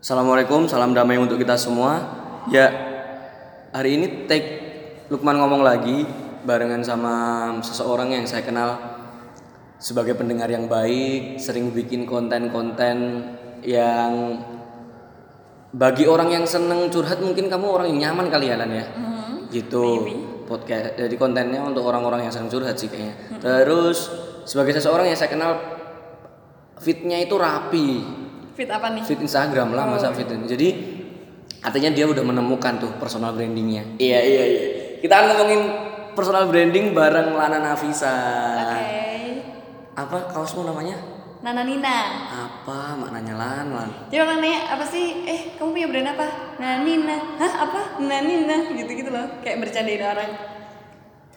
Assalamualaikum, salam damai untuk kita semua. Ya, hari ini take Lukman ngomong lagi barengan sama seseorang yang saya kenal sebagai pendengar yang baik, sering bikin konten-konten yang bagi orang yang seneng curhat mungkin kamu orang yang nyaman kali ya Lan ya. Gitu. Podcast jadi kontennya untuk orang-orang yang seneng curhat sih kayaknya. Terus sebagai seseorang yang saya kenal fitnya itu rapi, Fit apa nih? fit Instagram lah masa fit. Jadi artinya dia udah menemukan tuh personal brandingnya. Iya iya iya. Kita akan ngomongin personal branding bareng Lana Nafisa. Oke. Apa kaosmu namanya? Nana Nina. Apa maknanya Lan Lan? Jadi orang nanya apa sih? Eh, kamu punya brand apa? Nana Nina. Hah, apa? Nana Nina. Gitu-gitu loh. Kayak bercandain orang.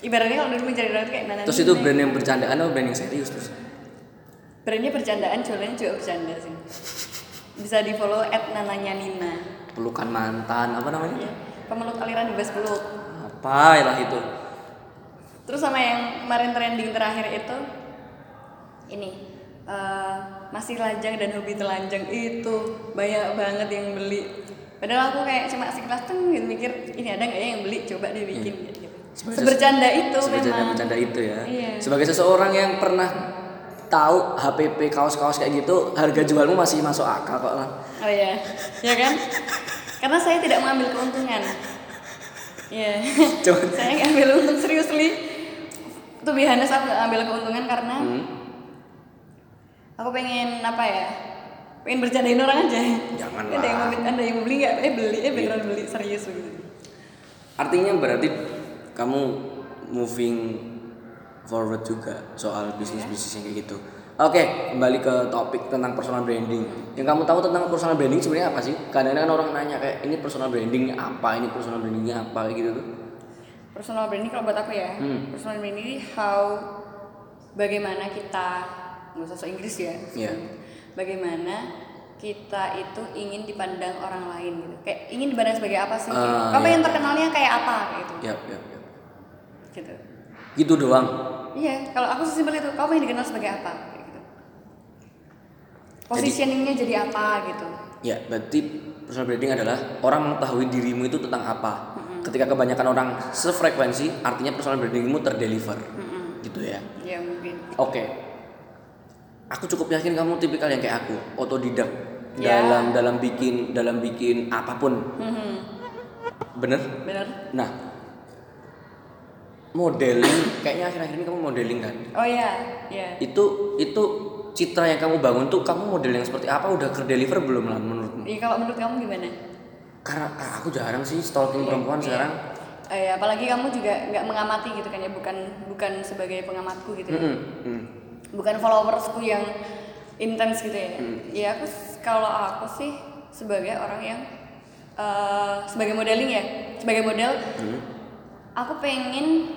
Ibaratnya kalau dulu bercandain orang kayak Nana Terus Nina. itu brand yang bercandaan atau brand yang serius terus? Brandnya bercandaan, jualannya juga bercanda sih. Bisa di follow at nananya Nina. Pelukan mantan apa namanya? Ya. Pemeluk aliran bebas peluk. Apa lah itu? Terus sama yang kemarin trending terakhir itu ini eh, masih lajang dan hobi telanjang itu banyak banget yang beli. Padahal aku kayak cuma sekilas tuh gitu mikir ini ada nggak ya yang beli coba deh bikin gitu. Sebagai Sebercanda itu Sebercanda memang. bercanda itu ya. Iya. Sebagai seseorang yang pernah tahu HPP kaos-kaos kayak gitu, harga jualmu masih masuk akal kok lah. Oh iya, ya kan? Karena saya tidak mengambil keuntungan. Iya. Cuman saya nggak ambil untung serius li. Tuh biasanya aku nggak ambil keuntungan karena Hmm. aku pengen apa ya? Pengen bercandain orang aja. Jangan Ada yang lah. mau ada yang mau beli nggak? Eh beli, eh beneran beli serius begitu. Artinya berarti kamu moving forward juga soal bisnis-bisnis yang kayak gitu. Oke, kembali ke topik tentang personal branding. Yang kamu tahu tentang personal branding sebenarnya apa sih? Kadang-kadang orang nanya kayak ini personal brandingnya apa, ini personal brandingnya apa kayak gitu tuh. Personal branding kalau buat aku ya, Hmm. personal branding ini how bagaimana kita nggak usah so Inggris ya. Iya. Bagaimana kita itu ingin dipandang orang lain gitu. Kayak ingin dipandang sebagai apa sih? Ah, Kamu iya. yang terkenalnya kayak apa gitu. Yap, yap, yap. Gitu. Gitu doang. Iya, kalau aku sesimpel itu, kamu yang dikenal sebagai apa? Gitu. Positioningnya jadi apa gitu. Ya, berarti personal branding adalah orang mengetahui dirimu itu tentang apa. Ketika kebanyakan orang sefrekuensi, artinya personal brandingmu terdeliver. Gitu ya. Ya mungkin. Oke. Aku cukup yakin kamu tipikal yang kayak aku, otodidak Ya. dalam dalam bikin dalam bikin apa pun. Mhm. Bener? Bener? Nah, modeling kayaknya akhir-akhir ini kamu modeling kan? Oh iya, iya. Itu itu citra yang kamu bangun tuh kamu model yang seperti apa udah terdeliver belum lah menurutmu? Iya, kalau menurut kamu gimana? Karena ah, aku jarang sih stalking perempuan sekarang. Eh, apalagi kamu juga nggak mengamati gitu kan ya, bukan bukan sebagai pengamatku gitu ya. Mm. Bukan followersku yang intens gitu ya. Hmm. Ya aku kalau aku sih sebagai orang yang eh, sebagai modeling ya, sebagai model Hmm. aku pengen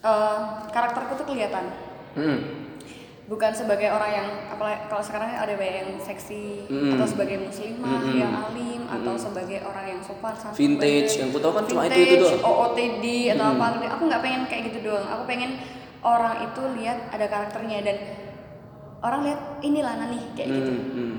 eh, karakterku tuh kelihatan Mm. bukan sebagai orang yang apalagi kalau sekarang ada banyak yang seksi Mm. atau sebagai muslimah Mm-mm. yang alim atau sebagai orang yang sopan santun Vintage, yang ku tahu kan cuma Vintage, itu-itu doang. OOTD atau apa aku nggak pengen kayak gitu doang aku pengen orang itu lihat ada karakternya dan orang lihat ini Lana nih kayak gitu Mm, mm.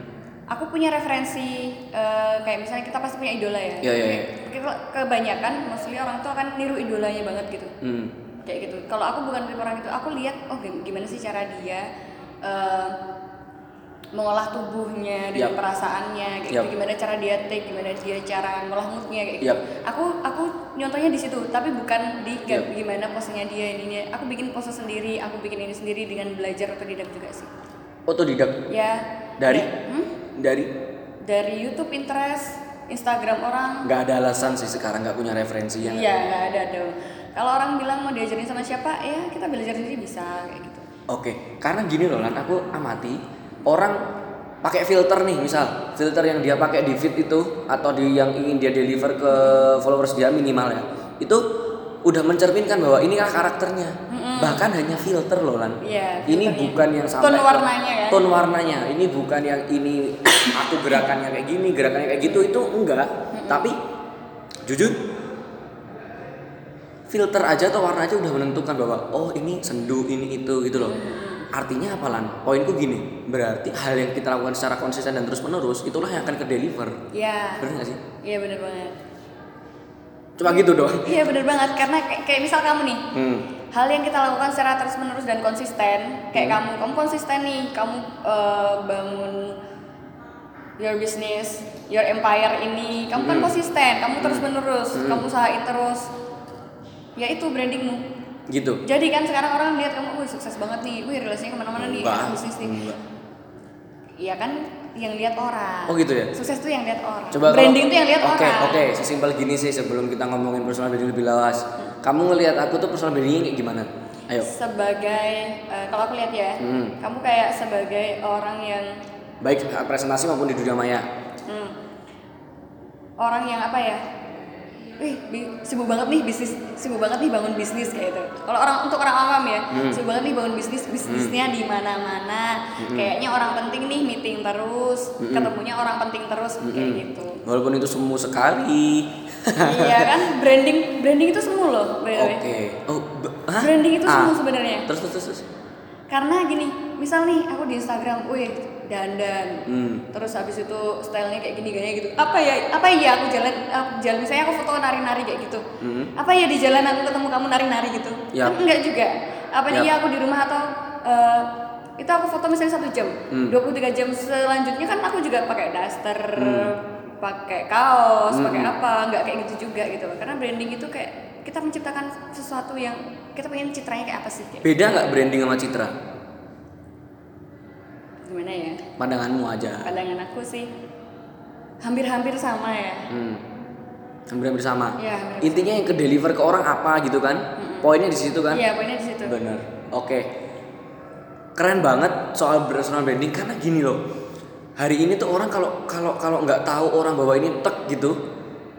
aku punya referensi eh, kayak misalnya kita pasti punya idola ya iya, iya. Kita- kebanyakan mostly orang tuh akan niru idolanya banget gitu Mm. Kayak gitu. Kalau aku bukan tipe orang itu aku lihat oh gim- gimana sih cara dia eh, mengolah tubuhnya dan Yap. perasaannya kayak Yap. gitu gimana cara dia take gimana dia cara ngolah moodnya kayak gitu. Yap. aku aku nyontohnya di situ tapi bukan di Yap. gimana posenya dia ininya. Aku bikin pose sendiri aku bikin ini sendiri dengan belajar otodidak juga sih. Otodidak? Ya. Dari? Ya, hmm? dari? Dari YouTube Pinterest Instagram orang. Nggak ada alasan sih sekarang nggak punya referensi yang iya nggak ada dong kalau orang bilang mau diajarin sama siapa ya kita belajar sendiri bisa kayak gitu. Oke, karena gini loh Lan, aku amati orang pakai filter nih misal filter yang dia pakai di feed itu atau di yang ingin dia deliver ke followers dia minimal ya itu udah mencerminkan bahwa inilah karakternya. Bahkan hanya filter loh Lan. Iya, ini filternya. bukan yang sampai Tone ke- warnanya ya. tone warnanya. Ini bukan yang ini aku gerakannya kayak gini gerakannya kayak gitu itu enggak. Tapi jujur filter aja atau warna aja udah menentukan bahwa oh ini sendu ini itu gitu loh. Artinya apa lan? Poinku gini berarti hal yang kita lakukan secara konsisten dan terus menerus itulah yang akan ke deliver ya bener gak sih? Iya bener banget. Cuma gitu doang. Iya bener banget. Karena kayak, kayak misal kamu nih hmm. hal yang kita lakukan secara terus menerus dan konsisten kayak Hmm. kamu kamu konsisten nih kamu eh, bangun your business your empire ini kamu kan Hmm. konsisten kamu terus menerus kamu usahain terus ya itu brandingmu gitu jadi kan sekarang orang lihat kamu wih sukses banget nih wih relasinya ke mana-mana nih enak bisnis nih iya kan yang lihat orang Oh gitu ya? sukses tuh yang lihat orang Coba branding kalau- tuh yang lihat Oke, orang oke, sesimpel gini sih sebelum kita ngomongin personal branding lebih luas. Kamu ngelihat aku tuh personal brandingnya kayak gimana? Ayo. sebagai eh, kalau aku lihat ya Hmm. kamu kayak sebagai orang yang Baik presentasi maupun di dunia maya. Hmm. Orang yang apa ya? Wih, sibuk banget nih bisnis, sibuk banget nih bangun bisnis kayak itu. Kalau orang untuk orang awam ya, Hmm. sibuk banget nih bangun bisnis, bisnisnya di mana-mana. Hmm. Kayaknya orang penting nih meeting terus, ketemunya orang penting terus kayak Hmm. gitu. Walaupun itu semu sekali. iya kan, branding branding itu semu loh. Oke. Oh, be- hah? Branding itu Ah. semu sebenarnya. Terus terus terus. terus. Karena gini, misal nih aku di Instagram, wih dandan, Hmm. terus habis itu stylenya kayak gini gini gitu. Apa ya? Apa ya aku jalan, aku jalan misalnya aku foto nari-nari kayak gitu. Hmm. Apa ya di jalan aku ketemu kamu nari-nari gitu? Yap. Kan enggak juga. Apa Yap. dia aku di rumah atau eh, itu aku foto misalnya satu jam, Hmm. 23 jam selanjutnya kan aku juga pakai daster, pakai kaos, pakai apa? Enggak kayak gitu juga gitu. Karena branding itu kayak kita menciptakan sesuatu yang kita pengen citranya kayak apa sih? Kayak Beda nggak branding sama citra? Gimana ya? Pandanganmu aja. pandangan aku sih hampir-hampir sama ya Hmm. Hampir-hampir sama. Iya, hampir-hampir Intinya yang ke deliver ke orang apa gitu kan? Poinnya di situ kan? iya poinnya di situ Bener. Oke. Keren banget soal personal branding karena gini loh. Hari ini tuh orang kalau kalau kalau nggak tahu orang bahwa ini tek gitu,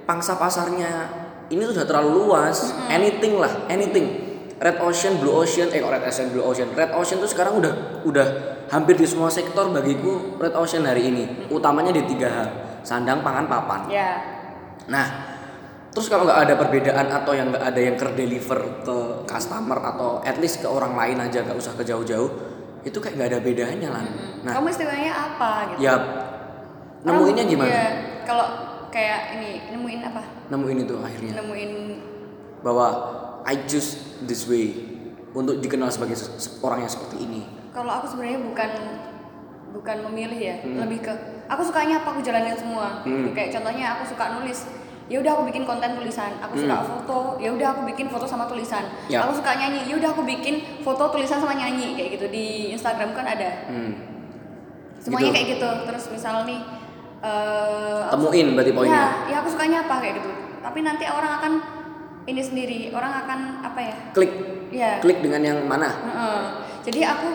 pangsa pasarnya ini tuh udah terlalu luas. Anything lah, anything. Red Ocean, Blue Ocean, eh Red Ocean, Blue Ocean. Red Ocean tuh sekarang udah udah hampir di semua sektor bagiku Red Ocean hari ini. Utamanya di tiga hal: sandang, pangan, papan. ya Nah, terus kalau nggak ada perbedaan atau yang nggak ada yang ter deliver ke customer atau at least ke orang lain aja nggak usah ke jauh-jauh, itu kayak nggak ada bedanya lah. Nah, kamu istilahnya apa gitu ya nemuinnya gimana? iya, kalau kayak ini nemuin apa Nemuin itu akhirnya nemuin bahwa I choose this way untuk dikenal sebagai se- se- orang yang seperti ini. kalau aku sebenarnya bukan bukan memilih ya lebih ke aku sukanya apa aku jalanin semua Hmm. kayak contohnya aku suka nulis ya udah aku bikin konten tulisan aku suka foto ya udah aku bikin foto sama tulisan Ya. aku suka nyanyi ya udah aku bikin foto tulisan sama nyanyi kayak gitu di Instagram kan ada Hmm. semuanya Gitu. kayak gitu terus misal nih aku Temuin berarti poinnya. ya, ya aku sukanya apa kayak gitu tapi nanti orang akan ini sendiri orang akan apa ya Klik, ya klik dengan yang mana? Heeh. jadi aku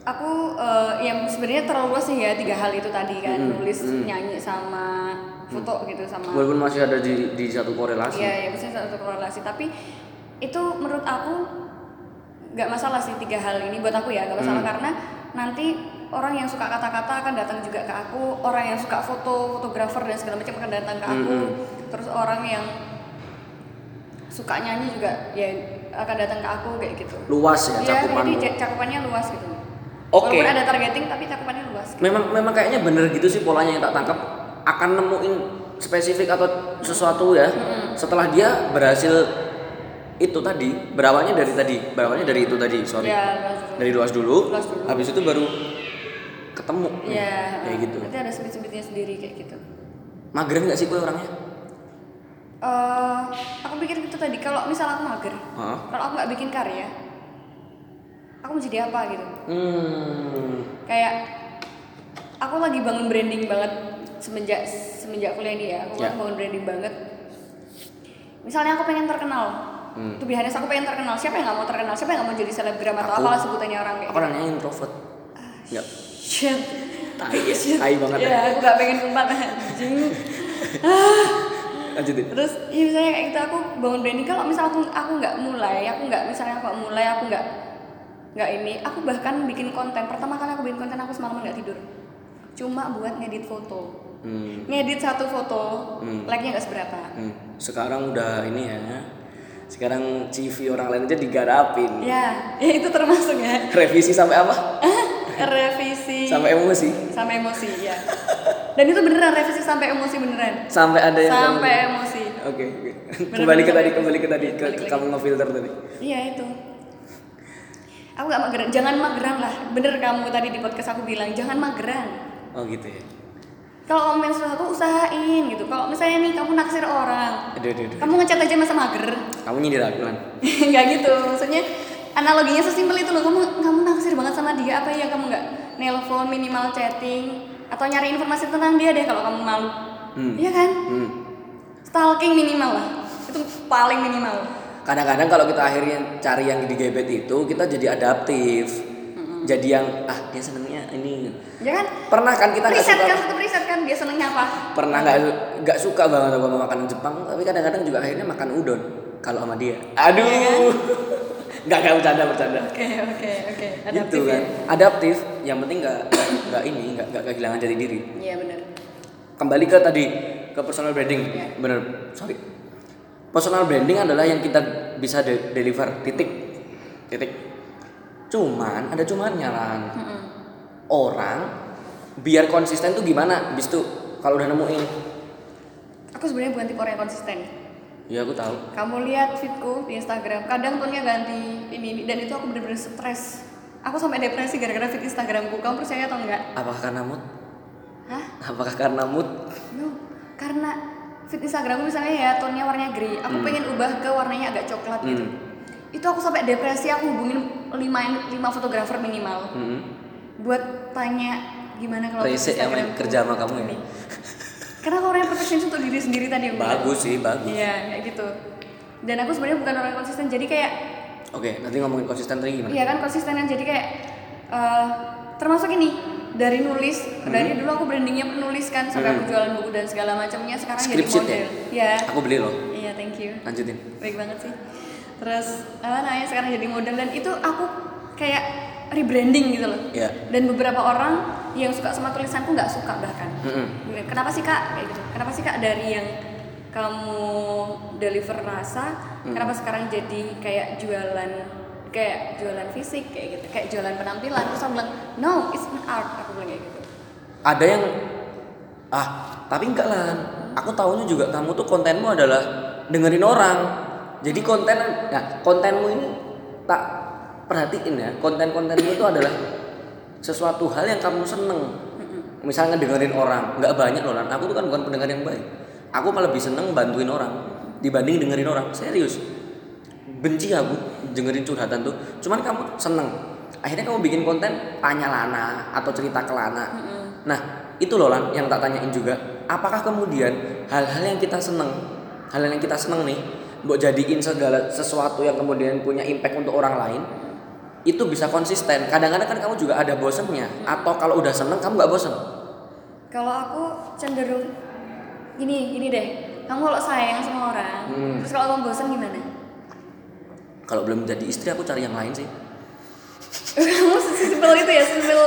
aku eh, yang sebenarnya terlalu luas sih ya tiga hal itu tadi kan Mm-mm, nulis mm. nyanyi sama foto gitu sama Walaupun masih ada di di satu korelasi. Iya, ya maksudnya satu korelasi. Tapi itu menurut aku nggak masalah sih tiga hal ini buat aku ya nggak masalah Hmm. karena nanti orang yang suka kata-kata akan datang juga ke aku, orang yang suka foto, fotografer dan segala macam akan datang ke aku. Hmm, Terus orang yang suka nyanyi juga ya akan datang ke aku kayak gitu. Luas ya cakupan. jadi cakupannya luas gitu. Oke. Walaupun ada targeting tapi cakupannya luas. Memang memang kayaknya bener gitu sih polanya yang tak tangkap akan nemuin spesifik atau sesuatu ya setelah dia berhasil itu tadi berawalnya dari tadi berawalnya dari itu tadi sorry Ya, luas dulu. dari luas dulu, Luas dulu. habis itu baru ketemu Iya, kayak gitu Nanti ada sebit-sebitnya sendiri kayak gitu. mageran nggak sih kue orangnya eh aku pikir gitu tadi kalau misal aku mager Hah? kalau aku nggak bikin karya aku mau jadi apa gitu? Hmm. Kayak aku lagi bangun branding banget semenjak semenjak kuliah ini ya aku Ya. lagi bangun branding banget. Misalnya aku pengen terkenal. Hmm. tuh biasanya aku pengen terkenal. Siapa yang nggak mau terkenal? Siapa yang nggak mau jadi selebgram atau apalah sebutannya orang kayak aku orangnya introvert. Nggak shit. Tai ya tai banget ya ya. aku nggak pengen umpat anjing lanjutin terus ya misalnya kayak gitu aku bangun branding kalau misal aku aku nggak mulai aku nggak misalnya aku mulai aku nggak nggak ini aku bahkan bikin konten pertama kali aku bikin konten aku semalaman nggak tidur cuma buat ngedit foto hmm. ngedit satu foto Hmm. like nya nggak seberapa Hmm. sekarang udah ini ya sekarang CV orang lain aja digarapin Ya, ya itu termasuk ya. revisi sampai apa Revisi sampai emosi sampai emosi ya. Dan itu beneran revisi sampai emosi beneran. sampai ada yang Sampai emosi. oke oke kembali ke tadi kembali ke tadi ke, ke kamu ngefilter tadi Iya itu. Aku gak mageran, jangan mageran lah. Bener kamu tadi di podcast aku bilang jangan mageran. oh gitu ya Kalau kamu main sesuatu usahain gitu. Kalau misalnya nih kamu naksir orang, aduh aduh, aduh. kamu ngechat aja masa mager. kamu nyindir aku kan nggak gitu maksudnya analoginya sesimpel itu loh kamu kamu naksir banget sama dia apa ya kamu nggak nelpon minimal chatting atau nyari informasi tentang dia deh kalau kamu malu. Hmm. iya kan? Hmm. stalking minimal lah itu paling minimal. Kadang-kadang kalau kita akhirnya cari yang digebet itu kita jadi adaptif. Jadi yang ah dia senengnya ini. Ya kan? Pernah kan kita riset suka? kan tetap riset kan dia senengnya apa? Pernah nggak nggak suka banget sama makanan Jepang tapi kadang-kadang juga akhirnya makan udon kalau sama dia. Aduh nggak nggak bercanda bercanda. Oke oke oke. Gitu adaptif kan. Ya adaptif yang penting nggak nggak ini nggak nggak kehilangan jati diri. Iya benar. Kembali ke tadi ke personal branding. Ya. bener sorry. Personal branding adalah yang kita bisa de- deliver. Titik. Titik. Cuman ada cumannya kan Mm-mm. orang biar konsisten tuh gimana? Bis tuh kalau udah nemuin. Aku sebenarnya bukan tipe orang yang konsisten ya aku tahu. Kamu lihat feedku di Instagram kadang tonnya ganti ini, ini dan itu aku bener-bener stres. Aku sampai depresi gara-gara feed Instagramku. Kamu percaya atau enggak? Apakah karena mood? Hah? Apakah karena mood? No karena feed Instagramku misalnya ya tonnya warnanya grey aku pengen ubah ke warnanya agak coklat gitu. Hmm. itu aku sampai depresi aku hubungin lima lima fotografer minimal. Hmm. buat tanya gimana kalau Rese Instagramku. kerja sama kamu ya? Karena aku orang yang perfeksionis untuk diri sendiri tadi bagus sih bagus iya kayak gitu dan aku sebenarnya bukan orang yang konsisten jadi kayak oke nanti ngomongin konsisten tadi gimana Iya kan konsistenan jadi kayak eh, termasuk ini dari nulis Hmm. dari dulu aku brandingnya penulis kan sampai aku jualan buku dan segala macamnya sekarang jadi Script sheet model. ya? Iya. aku beli loh Iya thank you. lanjutin Baik banget sih. Terus apa namanya sekarang jadi model dan itu aku kayak rebranding gitu loh. ya Dan beberapa orang yang suka sama tulisanku nggak suka bahkan. Mm-mm. Kenapa sih kak kayak gitu? Kenapa sih kak dari yang kamu deliver rasa, Hmm. kenapa sekarang jadi kayak jualan kayak jualan fisik kayak gitu, kayak jualan penampilan? Terus aku bilang, no, it's an art. Aku bilang kayak gitu. ada yang ah tapi enggak lah aku tahunya juga kamu tuh kontenmu adalah dengerin orang jadi konten nah kontenmu ini tak perhatiin ya konten-kontenmu itu adalah sesuatu hal yang kamu seneng. Misalnya dengerin orang nggak banyak loh Lan. aku tuh kan bukan pendengar yang baik. Aku malah lebih seneng bantuin orang dibanding dengerin orang. Serius. Benci aku dengerin curhatan tuh. Cuman kamu seneng. Akhirnya kamu bikin konten tanya Lana atau cerita ke Lana. Nah itu loh Lan yang tak tanyain juga. Apakah kemudian hal-hal yang kita seneng hal yang kita seneng nih buat jadiin segala sesuatu yang kemudian punya impact untuk orang lain itu bisa konsisten kadang-kadang kan kamu juga ada bosennya atau kalau udah seneng kamu nggak bosen Kalau aku cenderung gini, gini deh. Kamu kalau sayang sama orang, Hmm. terus kalau kamu bosan gimana? kalau belum jadi istri aku cari yang lain sih kamu sesimpel itu ya, sesimpel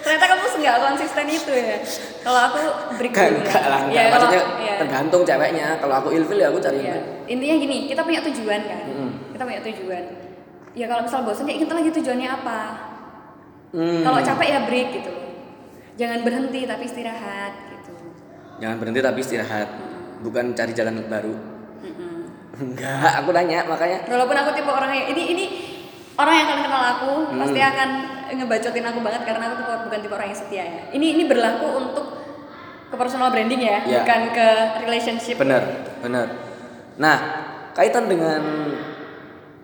ternyata kamu nggak konsisten itu ya. Kalau aku break kan enggak lah Ya, enggak. kalau- maksudnya ya. tergantung ceweknya kalau aku ilfil ya aku cari Ya, intinya gini, kita punya tujuan kan. Mm-mm. Kita punya tujuan. Ya kalau misal bosan ya kita lagi tujuannya apa. Hmm. Kalau capek ya break gitu. Jangan berhenti tapi istirahat gitu. jangan berhenti tapi istirahat bukan cari jalan baru Mm-mm. enggak aku nanya makanya Walaupun aku tipe orang yang ini ini orang yang akan kenal aku Hmm. pasti akan ngebacotin aku banget karena aku tipe, bukan tipe orang yang setia ya. Ini ini berlaku untuk ke personal branding ya, Ya. bukan ke relationship. benar benar nah kaitan dengan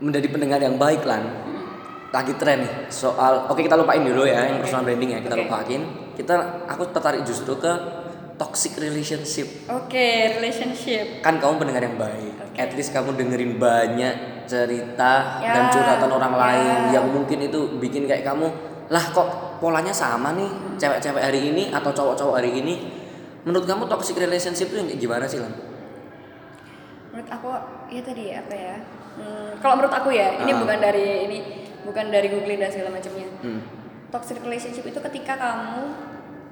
menjadi pendengar yang baik lan. Lagi tren nih soal oke kita lupain dulu ya yang personal branding ya kita Oke. lupain. Kita aku tertarik justru ke toxic relationship. Oke, relationship. kan kamu pendengar yang baik. At least kamu dengerin banyak cerita Ya, dan curhatan orang ya. lain. Yang mungkin itu bikin kayak kamu lah kok polanya sama nih cewek-cewek hari ini atau cowok-cowok hari ini? Menurut kamu toxic relationship itu gimana sih lan? Menurut aku ya tadi apa ya? Hmm, kalau menurut aku ya, ini Ah. bukan dari ini bukan dari googling dan segala macamnya. hmm. Toxic relationship itu ketika kamu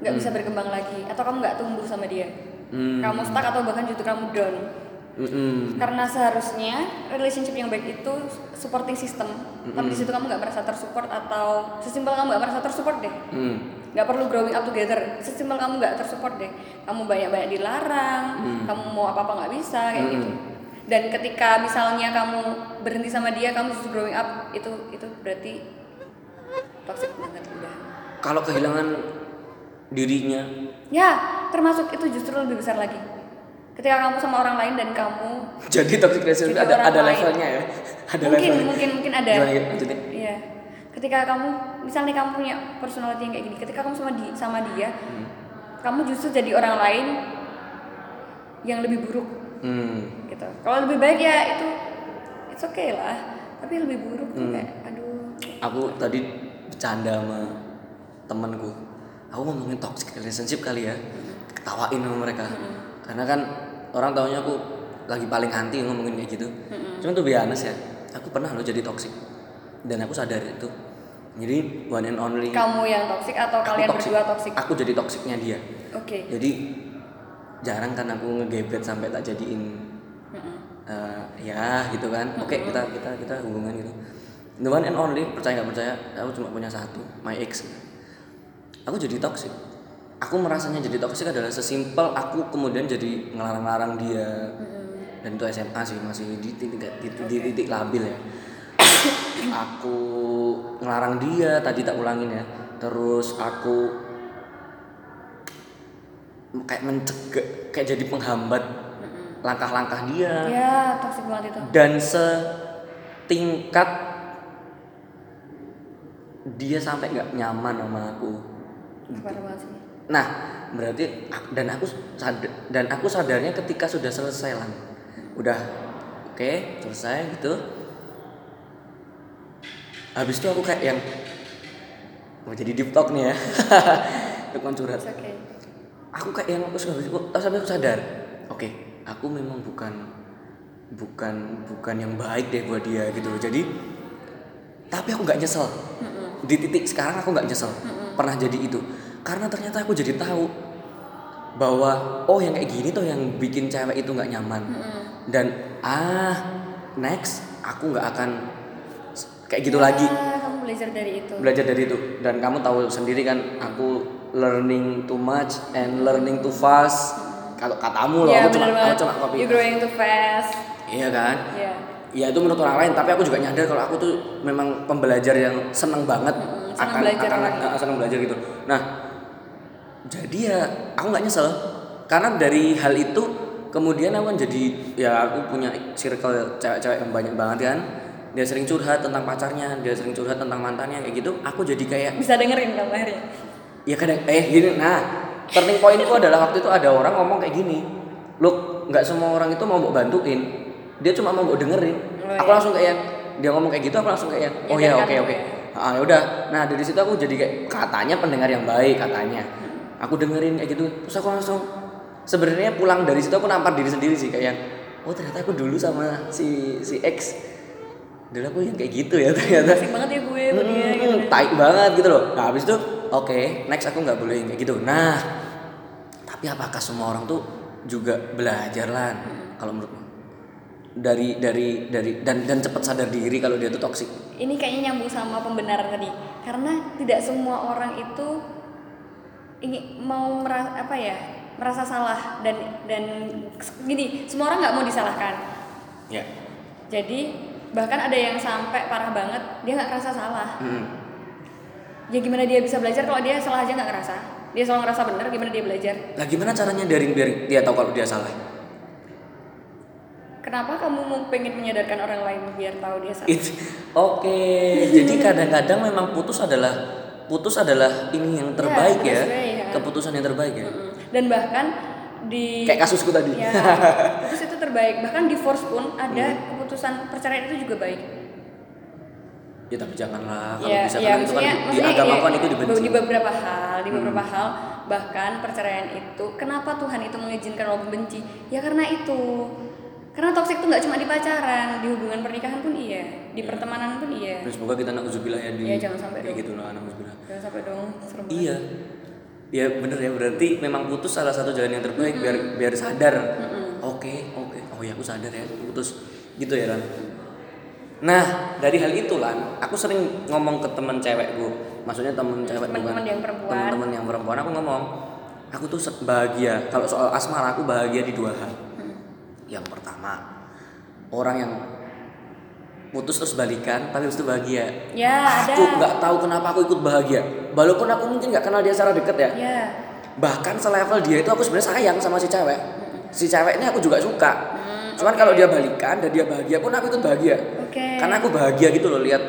nggak bisa berkembang lagi atau kamu nggak tumbuh sama dia. Hmm. Kamu stuck atau bahkan justru kamu down. Mm-mm. karena seharusnya relationship yang baik itu supporting system tapi di situ kamu nggak merasa tersupport atau sesimpel kamu nggak merasa tersupport deh Mm. perlu growing up together sesimpel kamu nggak tersupport deh kamu banyak banyak dilarang kamu mau apa apa nggak bisa kayak gitu dan ketika misalnya kamu berhenti sama dia kamu justru growing up itu itu berarti toxic banget udah Kalau kehilangan dirinya, ya termasuk itu justru lebih besar lagi ketika kamu sama orang lain dan kamu jadi toxic relationship ada ada lain. levelnya ya. Ada mungkin levelnya. mungkin mungkin ada Gimana, iya ketika kamu misalnya kamu punya personality yang kayak gini ketika kamu sama di sama dia Hmm. kamu justru jadi orang lain yang lebih buruk Hmm. Gitu kalau lebih baik ya itu it's okay lah tapi lebih buruk tuh Hmm. kayak aduh Aku tadi bercanda sama temanku. Aku ngomongin toxic relationship kali ya. Ketawain sama mereka. Karena kan orang taunya aku lagi paling anti ngomongin kayak gitu. Cuman tuh biasa ya. Aku pernah loh jadi toxic. Dan aku sadar itu. Jadi one and only. kamu yang toksik atau aku kalian toxic. berdua toksik Aku jadi toksiknya dia. oke Jadi jarang kan aku ngegebet sampai tak jadiin Eh, ya gitu kan. Oke kita kita kita hubungan gitu. The one and only percaya nggak percaya aku cuma punya satu my ex. Aku jadi toxic. Aku merasanya jadi toxic adalah sesimpel aku kemudian jadi ngelarang-larang dia. Dan itu SMA sih masih di titik di, di- di titik labil ya. Aku ngelarang dia tadi tak ulangin ya. Terus aku kayak mencegah kayak jadi penghambat langkah-langkah dia. Ya toksik banget itu. Dan setingkat dia sampai nggak nyaman sama aku. Nah berarti dan aku sadar dan aku sadarnya ketika sudah selesai lah udah oke selesai gitu. Habis itu aku kayak yang mau jadi deep talk nih ya. Lukman curhat. Okay. Aku kayak yang aku terus sampai aku sadar oke aku memang bukan bukan bukan yang baik deh buat dia gitu. Jadi tapi aku nggak nyesel. Di titik sekarang aku nggak nyesel. Pernah jadi itu. Karena ternyata aku jadi tahu bahwa oh yang kayak gini tuh yang bikin cewek itu nggak nyaman. Dan ah next aku nggak akan kayak gitu lagi. Ah, kamu belajar dari itu. Belajar dari itu. Dan kamu tahu sendiri kan aku learning too much and learning too fast kalau katamu loh ya aku cuma aku cuma copy you growing too fast. Iya kan? Ya ya itu menurut orang lain tapi aku juga nyadar kalau aku tuh memang pembelajar yang seneng banget seneng belajar akan uh, seneng belajar gitu. Nah jadi ya aku nggak nyesel. Karena dari hal itu kemudian aku kan jadi ya aku punya circle cewek-cewek yang banyak banget kan. Dia sering curhat tentang pacarnya dia sering curhat tentang mantannya kayak gitu. Aku jadi kayak bisa dengerin kamu akhirnya ya kadang eh gini nah turning pointku adalah waktu itu ada orang ngomong kayak gini look nggak semua orang itu mau mau bantuin. Dia cuma mau dengerin. Oh, aku iya. langsung kayak yang dia ngomong kayak gitu aku langsung kayak yang oh Ya, oke kan, oke. Ah ya udah. Nah dari situ aku jadi kayak katanya pendengar yang baik katanya. Aku dengerin kayak gitu. Terus aku langsung sebenarnya pulang dari situ aku nampar diri sendiri sih kayak yang oh ternyata aku dulu sama si si X. Dulu aku yang kayak gitu ya ternyata. Asik banget ya gue sama dia gitu. Hmm, banget gitu loh. Nah, habis itu oke, next aku nggak boleh kayak gitu. Nah, tapi apakah semua orang tuh juga belajar lah kalau menurutmu? Dari dari dari dan dan cepat sadar diri kalau dia tuh toksik. ini kayaknya nyambung sama pembenaran tadi karena tidak semua orang itu ingin mau merasa apa ya merasa salah dan dan gini semua orang nggak mau disalahkan Ya. jadi bahkan ada yang sampai parah banget dia nggak ngerasa salah Hmm. Ya gimana dia bisa belajar kalau dia salah aja nggak ngerasa? Dia selalu ngerasa benar gimana dia belajar? Nah, gimana caranya dari biar dia tahu kalau dia salah? kenapa kamu mau pengen menyadarkan orang lain biar tahu dia salah? Oke, jadi kadang-kadang memang putus adalah putus adalah ini yang terbaik ya, way, ya. keputusan yang terbaik ya. Dan bahkan di Kayak kasusku tadi. ya putus itu terbaik. Bahkan divorce pun ada keputusan perceraian itu juga baik Ya tapi janganlah kalau ya bisa ya kan itu kan di agama ya, kan itu dibenci. Hmm. di beberapa hal di beberapa hal bahkan perceraian itu kenapa Tuhan itu mengizinkan walaupun benci ya karena itu karena toksik itu nggak cuma di pacaran di hubungan pernikahan pun iya di pertemanan pun iya Dan semoga kita nak uzubillah ya di Iya, jangan sampai kayak dong. gitu lah nak uzubillah. jangan sampai dong serem. Iya. Ya bener ya berarti memang putus salah satu jalan yang terbaik biar biar sadar. Oke, oke. Oh oh ya aku sadar ya aku putus gitu ya Ran nah dari hal itu Lan aku sering ngomong ke teman cewekku maksudnya temen cewek bukan Teman-teman yang perempuan. teman-teman yang perempuan. Aku ngomong aku tuh bahagia. Kalau soal asmara aku bahagia di dua hal. Yang pertama orang yang putus terus balikan tapi habis itu bahagia. Ya, ada. aku nggak tahu kenapa aku ikut bahagia. Walaupun aku mungkin nggak kenal dia secara deket ya. Ya. bahkan selevel dia itu aku sebenarnya sayang sama si cewek. Si cewek ini aku juga suka. Cuman kalau dia balikan dan dia bahagia pun aku ikut bahagia Oke. karena aku bahagia gitu loh lihat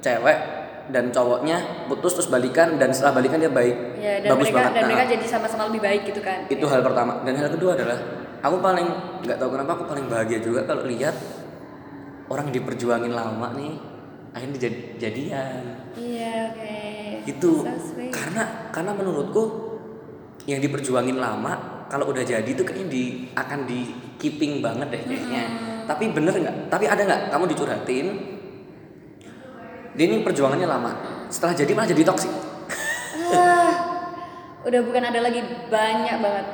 cewek dan cowoknya putus terus balikan dan setelah balikan dia baik. Ya, dan bagus mereka banget. dan Nah, mereka jadi sama-sama lebih baik gitu kan. itu hal pertama. Dan hal kedua adalah aku paling nggak tahu kenapa aku paling bahagia juga kalau lihat orang yang diperjuangin lama nih akhirnya dijad- jadian. Iya, oke. itu So karena karena menurutku yang diperjuangin lama kalau udah jadi itu kayaknya di akan di keeping banget deh kayaknya tapi bener nggak tapi ada nggak kamu dicurhatin dia ini perjuangannya lama setelah jadi malah jadi toksik Ah, udah bukan ada lagi banyak banget.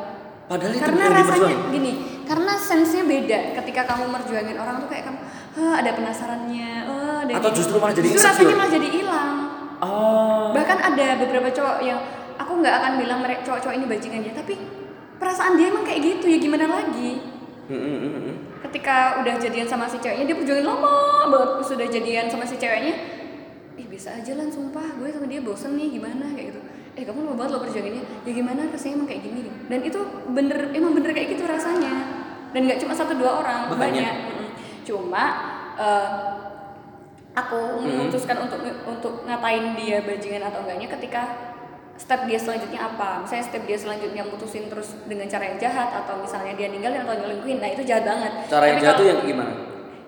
padahal itu karena rasanya gini, karena sensenya beda. Ketika kamu merjuangin orang tuh kayak kamu, "Hah, ada penasarannya, oh, ada Atau ini." justru malah jadi justru rasanya malah jadi hilang. oh Bahkan ada beberapa cowok yang aku nggak akan bilang mereka cowok-cowok ini bajingan dia, tapi perasaan dia emang kayak gitu ya gimana lagi? Mm, mm, mm, mm. Ketika udah jadian sama si ceweknya dia perjuangin lama banget, terus udah jadian sama si ceweknya, ih bisa aja lah sumpah gue sama dia bosen nih gimana kayak gitu. Eh kamu lama banget lo perjuanginnya, ya gimana rasanya emang kayak gini Dan itu bener emang bener kayak gitu rasanya. Dan nggak cuma satu dua orang Banyak. banyak. Cuma eh, aku memutuskan untuk untuk ngatain dia bajingan atau enggaknya ketika step dia selanjutnya apa misalnya step dia selanjutnya mutusin terus dengan cara yang jahat atau misalnya dia ninggalin atau nyelingkuhin nah itu jahat banget cara yang Tapi jatuh kalau- yang gimana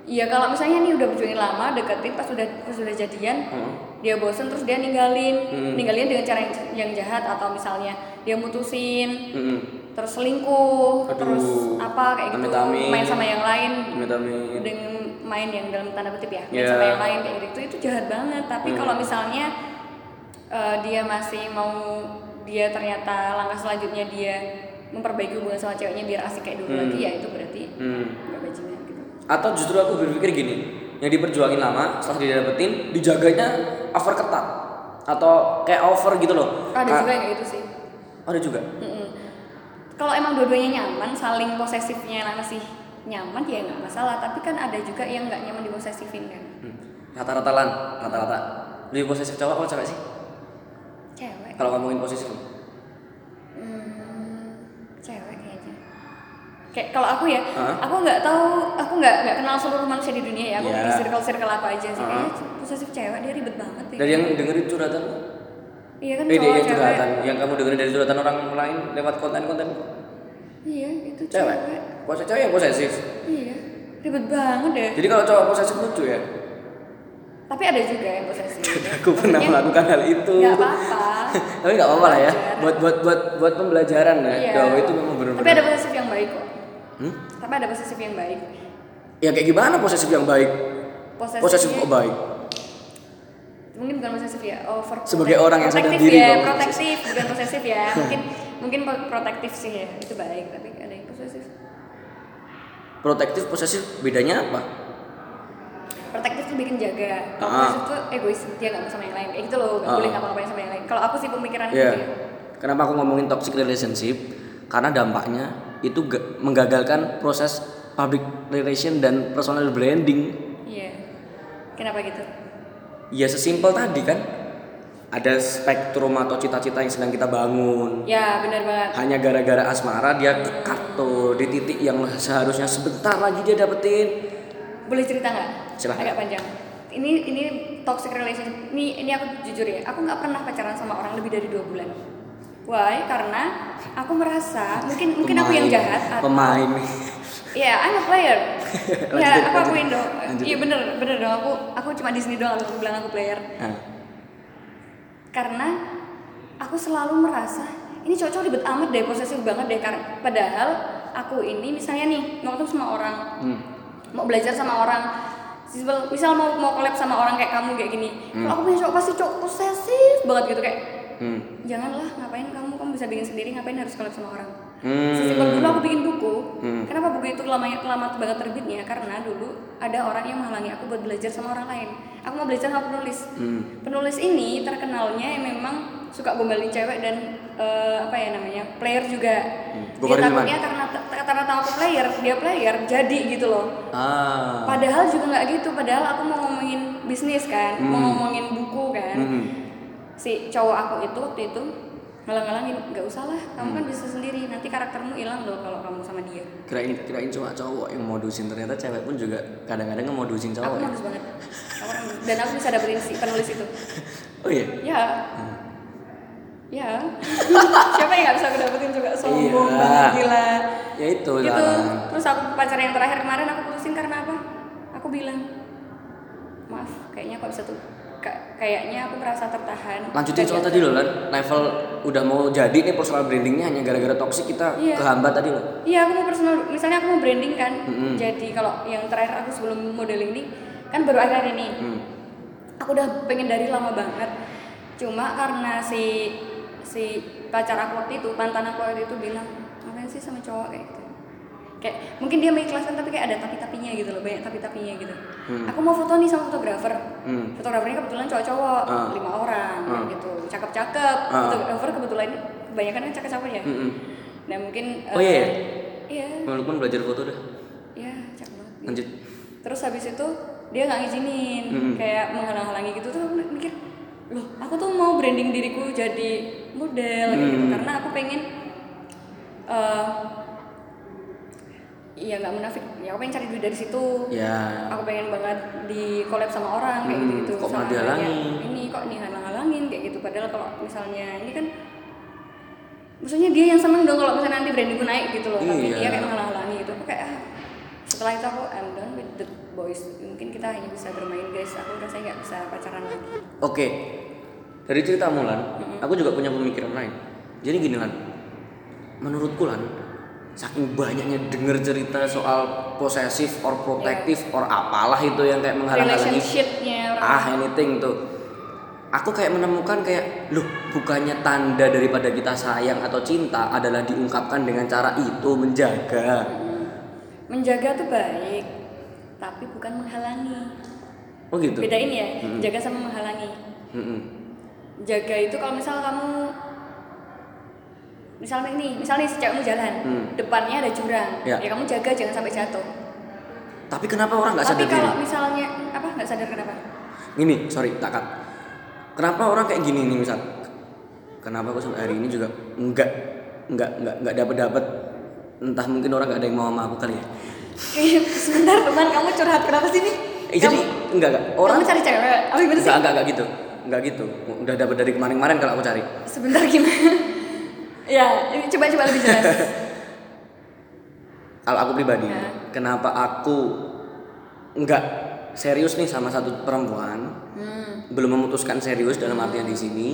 Iya kalau misalnya nih udah berjuangin lama deketin pas udah pas udah jadian Hmm. dia bosen terus dia ninggalin Hmm. ninggalin dengan cara yang, yang jahat atau misalnya dia mutusin Mm-mm. terus selingkuh Aduh. terus apa kayak gitu Amit-amit. main sama yang lain Amit-amit. dengan main yang dalam tanda kutip ya main Ya. sama yang lain kayak gitu itu jahat banget tapi Hmm. kalau misalnya eh, dia masih mau dia ternyata langkah selanjutnya dia memperbaiki hubungan sama ceweknya biar asik kayak dulu Hmm. lagi ya itu berarti Hmm. nggak bajingan gitu. Atau justru aku berpikir gini yang diperjuangin lama setelah dia dapetin dijaganya over ketat. Atau kayak over gitu loh. Ada juga yang gitu sih. Ada juga? Mm-mm. kalau emang dua-duanya nyaman saling posesifnya masih nyaman ya nggak masalah. Tapi kan ada juga yang nggak nyaman diposesifin kan. Hmm. rata-rata lan rata-rata. Lebih posesif cowok apa cewek sih cewek kalau ngomongin posesif Hmm, cewek kayaknya. Kayak kalau aku ya, Hah? aku nggak tahu, aku nggak nggak kenal seluruh manusia di dunia ya. Aku Ya. di circle circle apa aja sih. Hah? Kayaknya posesif cewek dia ribet banget ya. dari yang dengerin curhatan lu? Iya kan eh cowok cewek. curhatan yang kamu dengerin dari curhatan orang lain lewat konten-konten Iya itu cewek cewek. posesif cewek yang posesif Iya ribet banget deh. jadi kalau cowok posesif lucu ya Tapi ada juga yang posesif. aku pernah melakukan hal itu Nggak apa-apa. tapi nggak apa-apa lah ya buat buat buat buat pembelajaran ya Iya. itu memang benar-benar Tapi ada posesif yang baik kok. Hmm? Tapi ada posesif yang baik. ya kayak gimana posesif yang baik Posesif. posesif kok baik mungkin bukan posesif ya over Sebagai orang yang sadar diri ya protektif bukan posesif ya mungkin mungkin pro- protektif sih ya itu baik tapi ada yang posesif protektif posesif bedanya apa protektif tuh bikin jaga kalau Ah. posesif tuh egois dia nggak mau sama yang lain kayak gitu loh nggak Ah. boleh ngapa-ngapain sama yang lain kalau aku sih pemikiran Iya. gitu Kenapa aku ngomongin toxic relationship? Karena dampaknya itu ga- menggagalkan proses public relation dan personal branding. iya kenapa gitu Ya sesimpel tadi kan. Ada spektrum atau cita-cita yang sedang kita bangun. ya benar banget Hanya gara-gara asmara dia kekat tuh di titik yang seharusnya sebentar lagi dia dapetin. Boleh cerita nggak agak panjang ini ini toxic relationship ini ini aku jujur ya aku nggak pernah pacaran sama orang lebih dari dua bulan why karena aku merasa mungkin mungkin aku yang jahat atau Pemain. Iya, I'm a player. Lanjut, ya, aku dong. Lanjut. Iya bener, bener dong. Aku aku cuma di sini doang aku bilang aku player. Nah, Karena aku selalu merasa ini cocok ribet amat deh, posesif banget deh. Karena padahal aku ini misalnya nih ketemu sama orang, hmm. Mau belajar sama orang, misal, mau mau collab sama orang kayak kamu kayak gini. Kalau aku punya cowok pasti cowok posesif banget gitu kayak. Hmm. janganlah ngapain kamu? Kamu bisa bikin sendiri ngapain harus collab sama orang? Hmm. sesimpel dulu aku bikin buku. Hmm. kenapa buku itu lama lama banget terbitnya? Karena dulu ada orang yang menghalangi aku buat belajar sama orang lain. Aku mau belajar sama penulis. Hmm. penulis ini terkenalnya yang memang suka gombalin cewek dan eh, apa ya namanya player juga. Dia Gombalin takutnya karena karena tahu aku player dia player jadi gitu loh Ah. Padahal juga nggak gitu, padahal aku mau ngomongin bisnis kan, mau ngomongin buku kan. Hmm. Si cowok aku itu waktu itu ngalang-ngalangin, nggak usah lah, kamu kan bisa sendiri, nanti karaktermu hilang loh kalau kamu sama dia. Kirain kirain cuma cowok yang modusin ternyata cewek pun juga kadang-kadang ngemodusin Aku cowok. ya? modus banget, Aku orang- dan aku bisa dapetin si penulis itu. Oh iya. Ya, ya. Siapa yang nggak bisa aku dapetin juga sombong Iya. banget gila. Ya itu Gitu. lah. Terus aku pacar yang terakhir kemarin aku putusin karena apa? Aku bilang, maaf, kayaknya aku bisa tuh. ka- kayaknya aku merasa tertahan. Lanjutin soal tadi loh lan, level udah mau jadi nih personal brandingnya hanya gara-gara toxic kita Iya. kehambat tadi loh. Iya, aku mau personal, misalnya aku mau branding kan. Mm-mm. Jadi kalau yang terakhir aku sebelum modeling ini kan baru akhir ini. Hmm. Aku udah pengen dari lama banget. Cuma karena si si pacar aku waktu itu, mantan aku waktu itu bilang, ngapain sih sama cowok kayak gitu. Kayak mungkin dia mengikhlaskan tapi kayak ada tapi-tapinya gitu loh, banyak tapi-tapinya gitu. Hmm. Aku mau foto nih sama fotografer. Hmm. Fotografernya kebetulan cowok-cowok, Ah. lima orang Ah. gitu. Cakep-cakep. Ah. Fotografer kebetulan kebanyakan kan cakep-cakep ya. Mm-mm. Nah, mungkin Oh iya. Iya. Walaupun belajar foto dah. Iya, cakep banget. Lanjut. Terus habis itu dia nggak ngizinin, Mm-mm. kayak menghalang-halangi gitu tuh aku mikir, loh aku tuh mau branding diriku jadi model gitu Mm. karena aku pengen, eh iya nggak munafik, ya aku pengen cari duit dari situ. Ya. Aku pengen banget di collab sama orang kayak Hmm, kok sama malah dihalangin? kayak, Ini kok nih halang-halangin kayak gitu. Padahal kalau misalnya ini kan, maksudnya dia yang seneng dong kalau misalnya nanti brandingku naik gitu loh. Tapi Iya. dia kayak menghalang-halangi gitu. Aku kayak ah, setelah itu aku I'm done with the boys. Mungkin kita hanya bisa bermain guys. Aku rasanya nggak bisa pacaran lagi. Oke. Dari cerita Mulan, aku juga punya pemikiran lain. Jadi gini Lan, menurutku Lan, saking banyaknya denger cerita soal posesif or protective or apalah itu yang kayak menghalang-halangi. Ah anything tuh. Aku kayak menemukan kayak loh bukannya tanda daripada kita sayang atau cinta adalah diungkapkan dengan cara itu menjaga. Menjaga tuh baik, tapi bukan menghalangi. oh gitu? Bedain ya, jaga sama menghalangi. Mm-mm. Jaga itu kalau misal kamu misalnya ini misalnya si cewekmu jalan Hmm. depannya ada jurang Ya. ya. kamu jaga jangan sampai jatuh tapi kenapa orang nggak tapi sadar diri kalau misalnya apa nggak sadar kenapa Gini, sorry, tak cut. Kenapa orang kayak gini nih misal? Kenapa aku sampai hari ini juga enggak enggak enggak enggak dapat dapat entah mungkin orang nggak ada yang mau sama aku kali ya. Kayak, sebentar teman kamu curhat kenapa sih nih Eh, jadi enggak enggak orang kamu cari cewek apa gimana sih enggak enggak enggak gitu. Enggak gitu. Udah dapat dari kemarin-kemarin kalau aku cari. sebentar gimana ya ini coba coba lebih jelas Kalau aku pribadi, Ya. kenapa aku enggak serius nih sama satu perempuan, hmm. belum memutuskan serius dalam artian di sini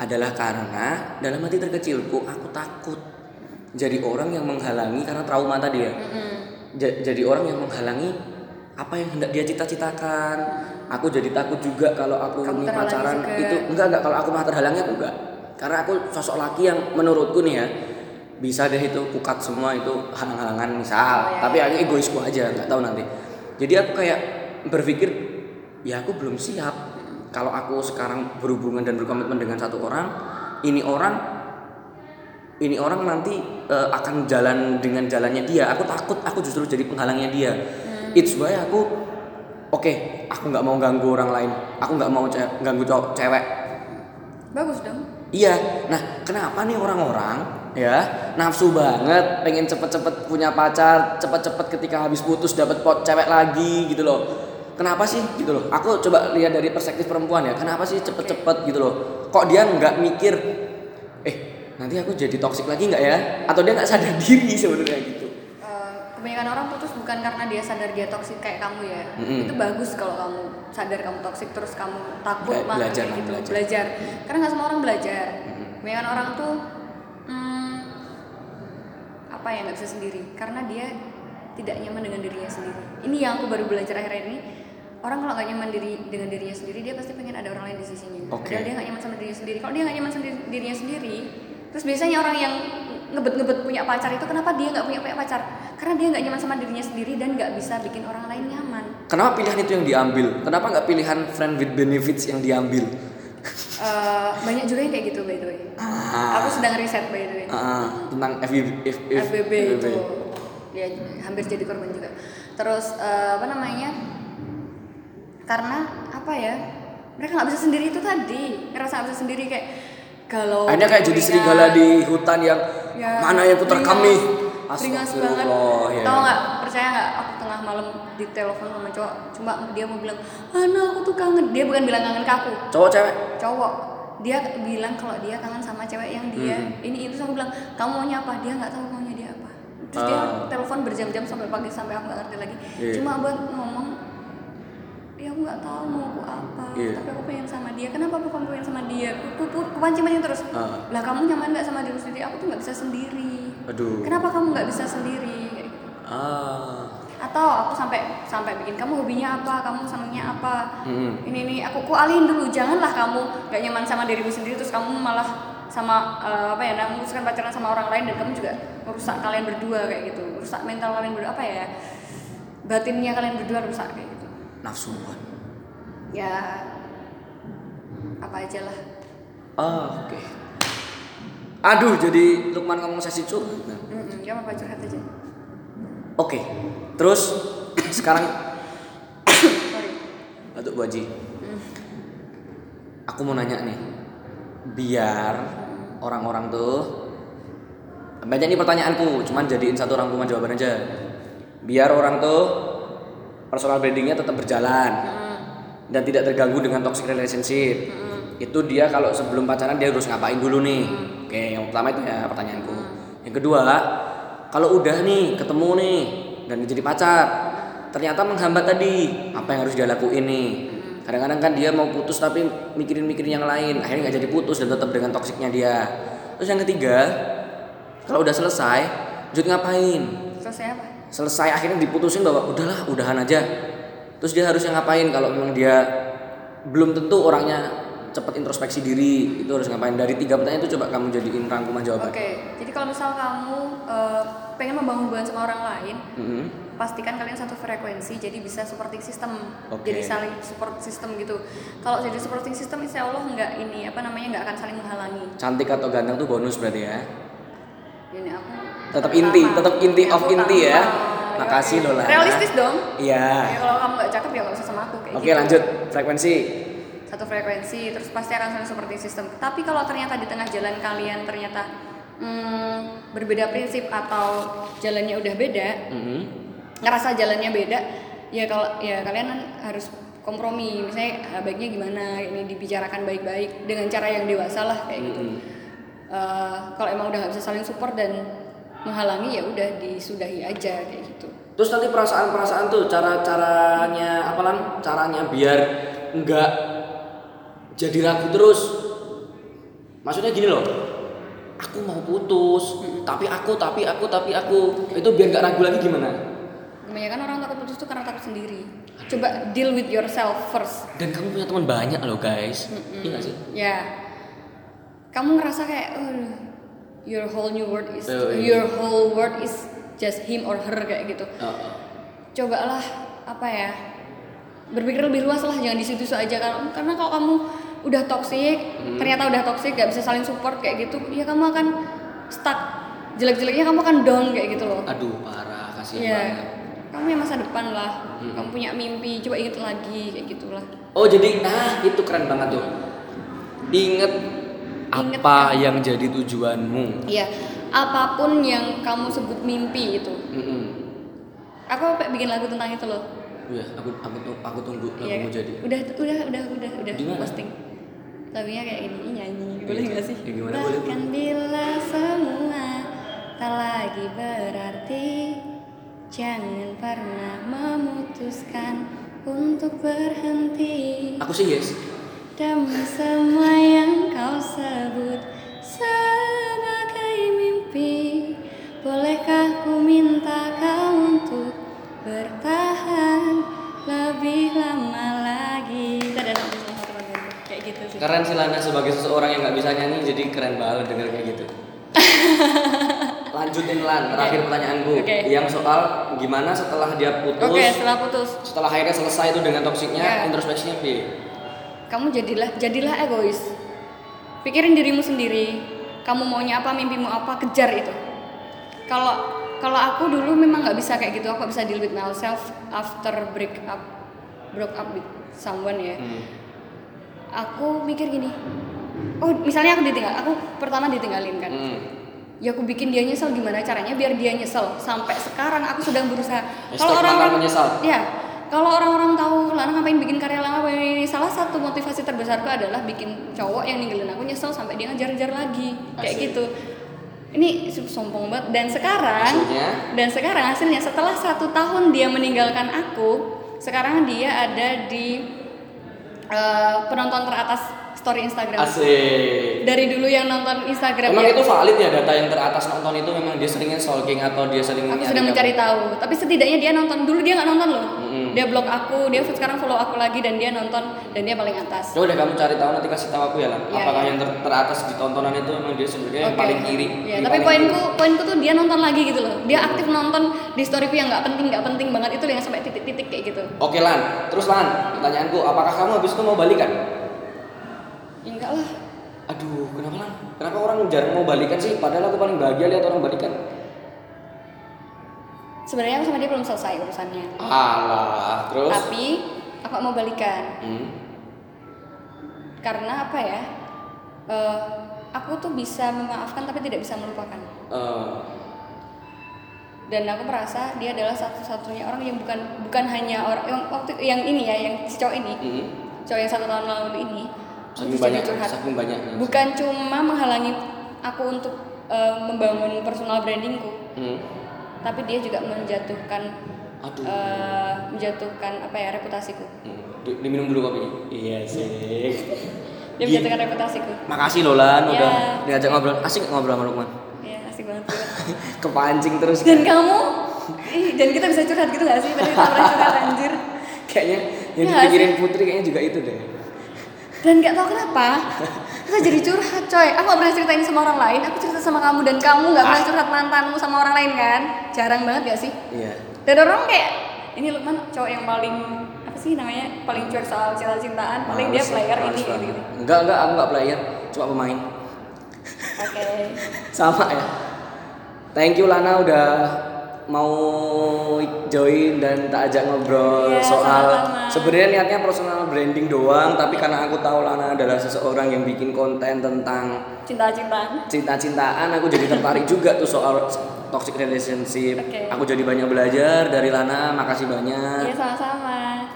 adalah karena dalam hati terkecilku aku takut jadi orang yang menghalangi karena trauma tadi ya. Ja- jadi orang yang menghalangi apa yang hendak dia cita-citakan. Aku jadi takut juga kalau aku Kamu terhalangi pacaran juga. itu enggak enggak kalau aku malah terhalangi aku enggak. Karena aku sosok laki yang menurutku nih ya bisa deh itu kukat semua itu halang-halangan misal. Oh, ya, Tapi ya. aku egoisku aja nggak tahu nanti. Jadi aku kayak berpikir ya aku belum siap kalau aku sekarang berhubungan dan berkomitmen dengan satu orang ini orang ini orang nanti eh, akan jalan dengan jalannya dia aku takut aku justru jadi penghalangnya dia it's why aku oke aku nggak mau ganggu orang lain aku nggak mau ce- ganggu cowok cewek bagus dong Iya, nah kenapa nih orang-orang ya nafsu banget pengen cepet-cepet punya pacar, cepet-cepet ketika habis putus dapat pot cewek lagi gitu loh. Kenapa sih gitu loh? Aku coba lihat dari perspektif perempuan ya. Kenapa sih cepet-cepet gitu loh? Kok dia nggak mikir, eh nanti aku jadi toksik lagi nggak ya? Atau dia nggak sadar diri sebenarnya gitu? Kebanyakan orang putus bukan karena dia sadar dia toksik kayak kamu ya. Mm-mm. itu bagus kalau kamu sadar kamu toksik terus kamu takut Bela- mah belajar kayak gitu. belajar. belajar. Karena nggak semua orang belajar. Mm-mm. kebanyakan orang tuh hmm, apa ya nggak bisa sendiri. Karena dia tidak nyaman dengan dirinya sendiri. Ini yang aku baru belajar akhir-akhir ini. Orang kalau nggak nyaman diri dengan dirinya sendiri dia pasti pengen ada orang lain di sisinya. Oke. padahal dia nggak nyaman sama dirinya sendiri. Kalau dia nggak nyaman sama diri- dirinya sendiri terus biasanya orang yang ngebet-ngebet punya pacar itu kenapa dia nggak punya punya pacar? Karena dia nggak nyaman sama dirinya sendiri dan nggak bisa bikin orang lain nyaman. Kenapa pilihan itu yang diambil? Kenapa nggak pilihan friend with benefits yang diambil? Eh, banyak juga yang kayak gitu by the way. Ah. aku sedang riset by the way. Ah, tentang FBB, F- F- FBB itu. Dia hampir jadi korban juga. Terus eh, apa namanya? Karena apa ya? Mereka nggak bisa sendiri itu tadi. Ngerasa nggak bisa sendiri kayak galau Akhirnya kayak jadi serigala di hutan yang Ya, mana yang putar beringas. kami. Astagfirullah, banget ya. tau nggak percaya nggak aku tengah malam di telepon sama cowok cuma dia mau bilang Ana aku tuh kangen dia bukan bilang kangen ke aku Cowok cewek? cowok dia bilang kalau dia kangen sama cewek yang dia Hmm. ini itu sama bilang kamu maunya apa dia nggak tahu maunya dia apa terus dia Ah. telepon berjam-jam sampai pagi sampai aku nggak ngerti lagi Iya. cuma buat ngomong ya aku nggak tahu mau aku apa Iya. tapi aku pengen sama dia kenapa aku pengen sama dia aku aku pancing pancing terus Ah. lah kamu nyaman nggak sama diri sendiri aku tuh nggak bisa sendiri Aduh. kenapa kamu nggak bisa sendiri. Ah. atau aku sampai sampai bikin kamu hobinya apa kamu senangnya apa Mm-mm. ini ini aku ku alihin dulu janganlah kamu gak nyaman sama dirimu sendiri terus kamu malah sama eh, apa ya nah, memutuskan pacaran sama orang lain dan kamu juga merusak kalian berdua kayak gitu merusak mental kalian berdua apa ya batinnya kalian berdua rusak kayak gitu Nafsuan. ya apa aja lah Ah, oke. Aduh, jadi Lukman ngomong sesi curhat. Nah. Mm-mm, ya apa curhat aja Oke. Terus sekarang Batuk Bu Haji. Aku mau nanya nih. Biar orang-orang tuh banyak nih pertanyaanku, cuman jadiin satu rangkuman jawaban aja. Biar orang tuh personal brandingnya tetap berjalan dan tidak terganggu dengan toxic relationship. Itu dia kalau sebelum pacaran dia harus ngapain dulu nih? Oke, yang pertama itu ya pertanyaanku. Yang kedua, kalau udah nih ketemu nih dan jadi pacar, ternyata menghambat tadi, apa yang harus dia lakuin nih? Kadang-kadang kan dia mau putus tapi mikirin-mikirin yang lain, akhirnya nggak jadi putus dan tetap dengan toksiknya dia. Terus yang ketiga, kalau udah selesai, lanjut ngapain? selesai apa selesai akhirnya diputusin bahwa udahlah udahan aja. Terus dia harusnya ngapain kalau memang dia belum tentu orangnya cepat introspeksi diri itu harus ngapain? Dari tiga pertanyaan itu coba kamu jadiin rangkuman jawaban oke jadi kalau misal kamu eh, pengen membangun hubungan sama orang lain Mhm. pastikan kalian satu frekuensi jadi bisa supporting system. Oke. jadi saling support system gitu. Kalau jadi supporting system insya Allah nggak ini apa namanya nggak akan saling menghalangi. Cantik atau ganteng tuh bonus berarti ya. Ini aku Tetap inti, tetap inti of inti ya. Makasih loh, Lana. realistis dong. Iya. Ya kalau kamu nggak cakep ya nggak usah sama aku kayak oke gitu. lanjut. Frekuensi. Satu frekuensi terus pasti akan saling supporting system tapi kalau ternyata di tengah jalan kalian ternyata hmm, berbeda prinsip atau jalannya udah beda Mhm. ngerasa jalannya beda ya kalau ya kalian harus kompromi. Misalnya eh, baiknya gimana? Ini dibicarakan baik-baik dengan cara yang dewasa lah kayak gitu. Eh, kalau emang udah nggak bisa saling support dan menghalangi ya udah disudahi aja kayak gitu. Terus nanti perasaan-perasaan tuh cara caranya apa lan? Caranya biar nggak jadi ragu terus. Maksudnya gini loh aku mau putus tapi aku tapi aku tapi aku. Itu biar nggak ragu lagi gimana? Kebanyakan orang takut putus tuh karena takut sendiri. Coba deal with yourself first. Dan kamu punya teman banyak loh guys. Iya nggak sih? Ya. Kamu ngerasa kayak oh, your whole new world is Oh, iya. your whole world is just him or her kayak gitu. Heeh. cobalah apa ya berpikir lebih luas lah jangan di situ aja kan. Karena kalau kamu udah toxic ternyata udah toxic gak bisa saling support kayak gitu ya kamu akan stuck. Jelek-jeleknya kamu akan down kayak gitu loh. Aduh parah kasihan ya banget. Kamu yang masa depan lah. Kamu punya mimpi coba inget lagi kayak gitulah. Oh jadi nah itu keren banget tuh. Inget Inget apa yang jadi tujuanmu Iya, apa pun yang kamu sebut mimpi itu. Mm-mm. Aku sampai bikin lagu tentang itu loh. Iya, aku aku aku tunggu Iya. lagumu jadi. Udah, udah, udah, udah, udah. Di mana? Posting. Lagunya kayak gini, Ih, nyanyi. Boleh Iya. nggak sih? Ya, gimana, boleh, Bahkan bila semua tak lagi berarti, jangan pernah memutuskan untuk berhenti. Aku sih yes. Demi semua yang kau sebut sebagai mimpi. Bolehkah ku minta kau untuk bertahan lebih lama lagi? Kita ada kayak gitu sih. Keren sih Lana sebagai seseorang yang nggak bisa nyanyi jadi keren banget denger kayak gitu. lanjutin lan. Terakhir pertanyaanku. Oke. yang soal gimana setelah dia putus? Oke, setelah putus, setelah akhirnya selesai itu dengan toksiknya Ya. introspeksinya piye? Kamu jadilah jadilah egois. Pikirin dirimu sendiri. Kamu maunya apa, mimpimu apa, kejar itu. Kalau kalau aku dulu memang nggak bisa kayak gitu. Aku bisa deal with myself after break up, broke up with someone ya. Hmm. Aku mikir gini. Oh, misalnya aku ditinggal, aku pertama ditinggalin kan. Hmm. Ya aku bikin dia nyesel gimana caranya biar dia nyesel. Sampai sekarang aku sedang berusaha. Kalau orang-orang menyesal. Ya, kalau orang-orang tahu Lana ngapain bikin karya lama ini salah satu motivasi terbesarku adalah bikin cowok yang ninggalin aku nyesel sampai dia ngejar-ngejar lagi kayak Asik. gitu. Ini sombong banget dan sekarang Hasilnya? dan sekarang hasilnya setelah satu tahun dia meninggalkan aku, sekarang dia ada di eh, penonton teratas story Instagram. Asik. Dari dulu yang nonton Instagram Emang ya, itu valid ya data yang teratas nonton itu memang dia seringnya stalking atau dia sering aku kamu? mencari tahu. Tapi setidaknya dia nonton dulu dia nggak nonton loh. Mm-mm. Dia blok aku, dia sekarang follow aku lagi dan dia nonton dan dia paling atas. Coba deh kamu cari tahu nanti kasih tahu aku ya lah. Iya, Apakah iya. yang ter- teratas di tontonan itu memang dia sebenarnya yang Oke. paling kiri? Iya, yang tapi poinku poinku tuh dia nonton lagi gitu loh. Dia aktif nonton di storyku yang nggak penting nggak penting banget itu yang sampai titik-titik kayak gitu. Oke Lan, terus Lan, pertanyaanku, apakah kamu habis itu mau balikan? Ya enggak lah. Aduh, kenapa Lan? Kenapa orang jarang mau balikan sih? Padahal aku paling bahagia lihat orang balikan. Sebenarnya aku sama dia belum selesai urusannya. Alah, terus? Tapi aku mau balikan Hmm. karena apa ya? Eh, aku tuh bisa memaafkan tapi tidak bisa melupakan. Eh, dan aku merasa dia adalah satu-satunya orang yang bukan bukan hanya orang yang waktu yang ini ya yang si cowok ini hmm. cowok yang satu tahun lalu ini Saking banyak, curhat. saking banyaknya. bukan cuma menghalangi aku untuk eh, membangun personal brandingku Hmm. Tapi dia juga menjatuhkan Aduh. eh, menjatuhkan apa ya reputasiku Hmm. Di- Diminum dulu kopinya. Iya sih. dia menjatuhkan reputasiku Makasih loh Lan Ya. udah diajak ngobrol. Asik ngobrol sama Lukman. ya asik banget juga. Kepancing terus. dan kamu ih, dan kita bisa curhat gitu gak sih tadi kita pernah curhat anjir Kayaknya yang Ya, dipikirin Putri kayaknya juga itu deh. Dan nggak tahu kenapa kita jadi curhat coy. Aku gak pernah ceritain sama orang lain aku cerita sama kamu. Dan kamu nggak pernah curhat mantanmu sama orang lain kan? Jarang banget gak sih? Iya. dan orang kayak ini Lukman cowok yang paling apa sih namanya? Paling cuek soal cinta-cintaan paling dia player ini gitu, -gitu. Enggak, enggak, aku enggak player, cuma pemain. oke. Sama ya. Thank you Lana udah mau join dan tak ajak ngobrol Iya, soal sebenarnya niatnya personal branding doang tapi karena aku tahu Lana adalah seseorang yang bikin konten tentang cinta-cintaan. cinta-cintaan aku jadi tertarik juga tuh soal toxic relationship. Oke. aku jadi banyak belajar dari Lana makasih banyak. Iya sama-sama.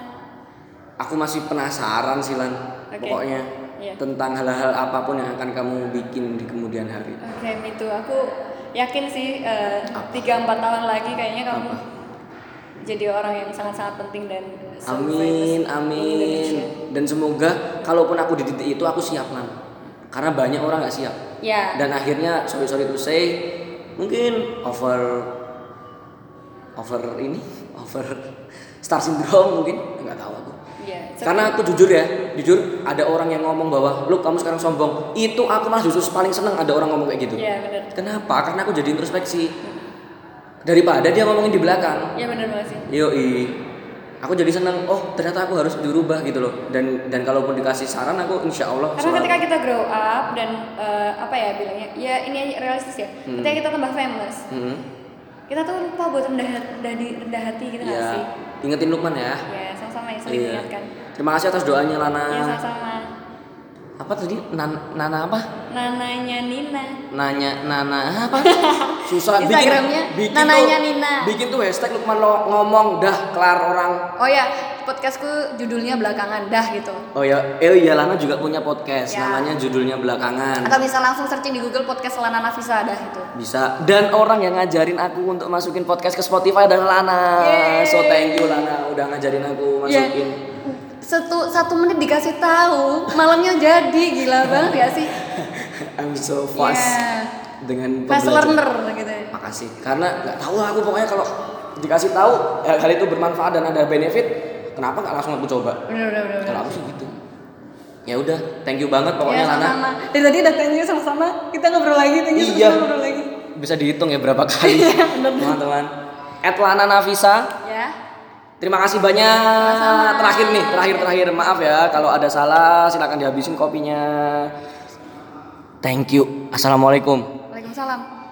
Aku masih penasaran sih Lan Oke. pokoknya Iya. tentang hal-hal apa pun yang akan kamu bikin di kemudian hari. Oke itu aku yakin sih eh, tiga empat tahun lagi kayaknya kamu Apa? jadi orang yang sangat-sangat penting dan amin amin. Dan semoga kalaupun aku di titik itu aku siap Lan karena banyak orang nggak siap. Ya. Dan akhirnya sorry sorry to say mungkin over over ini? Over star syndrome mungkin? Nggak tahu ya karena aku jujur ya jujur ada orang yang ngomong bahwa lu kamu sekarang sombong. Itu aku malah justru paling seneng ada orang ngomong kayak gitu. Ya benar. Kenapa? Karena aku jadi introspeksi. Daripada dia ngomongin di belakang. Ya benar banget sih. Yoi. Aku jadi seneng oh ternyata aku harus dirubah gitu loh. Dan dan kalaupun dikasih saran aku insya Allah Karena selalu- ketika kita grow up dan eh, apa ya bilangnya, ya ini realistis ya. Hmm. Ketika kita tambah famous, Hmm. kita tuh lupa buat rendah hati, rendah, rendah hati gitu ya sih? ingetin Lukman ya. Ya sama-sama ya saling Iya. mengingatkan. terima kasih atas doanya Lana Ya sama-sama. Apa tadi Nan- Nana apa Nananya Nina. nanya Nana apa susah Instagramnya bikin, bikin Nananya tuh, Nina. bikin tuh hashtag Lukman lo ngomong dah kelar orang Oh ya, podcastku judulnya belakangan dah gitu. oh ya eh iya Lana juga punya podcast Ya. namanya judulnya belakangan Atau bisa langsung searching di Google podcast Lana Nafisa dah itu. bisa dan orang yang ngajarin aku untuk masukin podcast ke Spotify adalah Lana Yeay. so thank you Lana udah ngajarin aku masukin Satu satu menit dikasih tahu, malamnya jadi gila banget ya sih. I'm so fast Iya. dengan Fast learner gitu. makasih karena nggak tahu lah aku pokoknya kalau dikasih tahu ya, hal itu bermanfaat dan ada benefit kenapa nggak langsung aku coba Bener bener bener. kalau aku sih gitu ya udah thank you banget pokoknya ya, Lana sama-sama. Dari tadi udah tanya sama-sama, kita ngobrol lagi, thank you Iya. sama ngobrol lagi. bisa dihitung ya berapa kali teman-teman Etlana Nafisa Ya. Terima kasih banyak. Terakhir nih terakhir terakhir. Maaf ya kalau ada salah silakan dihabisin kopinya. Thank you. Assalamualaikum. Waalaikumsalam.